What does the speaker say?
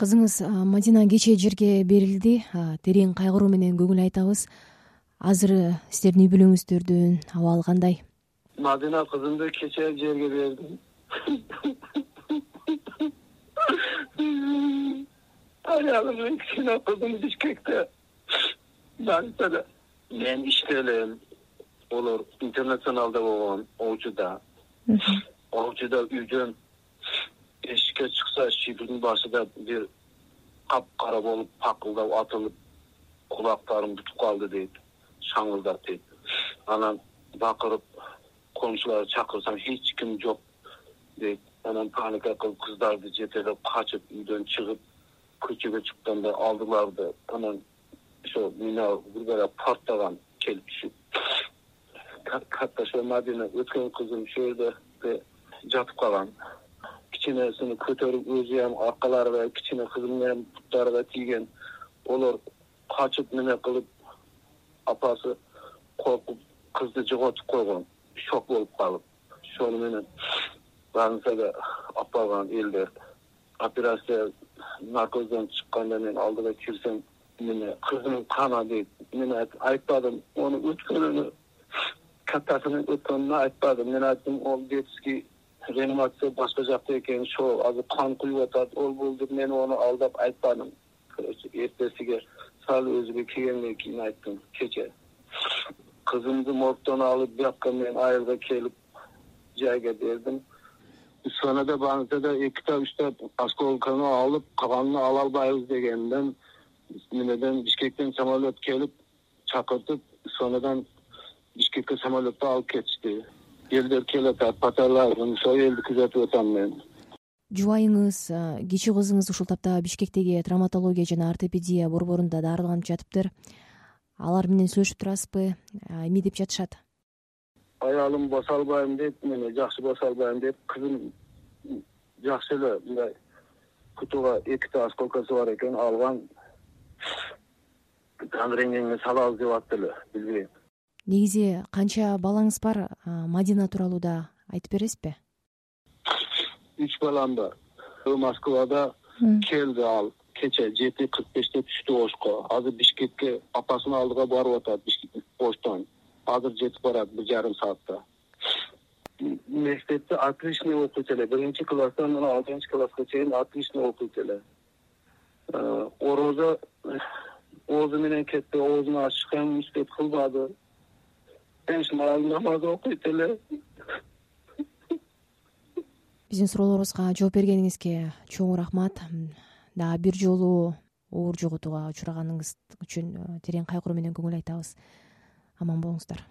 кызыңыз мадина кечээ жерге берилди. Терең кайгыруу менен көңүл айтабыз. Азыр сиздердин үй бүлөңүздөрдүн абалы кандай мадина кызымды кечээ жерге бердим аялым менен кичине кызым бишкекте. Больницада мен иште элем. Олор интернационалда болгон оочуда. Оочуда үйдөн эшикке чыкса шибирдин башыда бир капкара болуп пакылдап атылып кулактарым бутуп калды дейт шаңылдап дейт. Анан бакырып коңшуларды чакырсам эч ким жок дейт. Анан паника кылып кыздарды жетелеп качып үйдөн чыгып көчөгө чыкканда алдыларды. Анан ошо мина бир бара порттаган келип түшүп катташо мадина өткөн кызым ушул жерде жатып калган кичинесин көтөрүп өзү аркаларыга кичине кызым менен буттарыга тийген. Олор качып неме кылып апасы коркуп кызды жоготуп койгон. Шок болуп калып. Ошону менен больницага алып барган элдер операция наркоздон чыкканда мен алдыга кирсем эме кызым кана дейт. Мен айтпадым ону өткөнүнү каттасынын өткөнүн айтпадым. Мен айттым ол детский реанимация башка жакта экен ошол азыр кан куюп атат ол бул деп мен ону алдап айтпадым короче эртесиге сал өзүгө келгенден кийин айттым кечээ кызымды моргдон алып биякка мен айылга келип жайга бердим сонада больницада экитап үчтап осколкону алып калганын ала албайбыз дегенден немеден бишкектен самолет келип чакыртып сонадан бишкекке самолетто алып кетишти элдер келатат патерлар ошол элди күзөтүп атам мен. Жубайыңыз кичүү кызыңыз ушул тапта бишкектеги травматология жана ортопедия борборунда дарыланып жатыптыр. Алар менен сүйлөшүп турасызбы? Эмне деп жатышат. Аялым баса албайм дейт мени жакшы баса албайм дейт кызым жакшы эле мындай кутуга эките осколкосу бар экен алган. Рентгенге салабыз деп атты эле билбейм негизи канча балаңыз бар? Мадина тууралуу да айтып бересизби? Үч балам бар. Москвада келди ал. Кечээ жети кырк беште түштү ошко азыр бишкекке апасынын алдыга барып атат оштон азыр жетип барат бир жарым саатта. Мектепте отличный окуйт эле биринчи класстан мына алтынчы класска чейин отлично окуйт эле орозо оозу менен кетти оозун ачык эми иштеп кылбады намаз окуйт эле. Биздин суроолорубузга жооп бергениңизге чоң рахмат. Дагы бир жолу оор жоготууга учураганыңыз үчүн э, терең кайгыруу менен көңүл айтабыз. Аман болуңуздар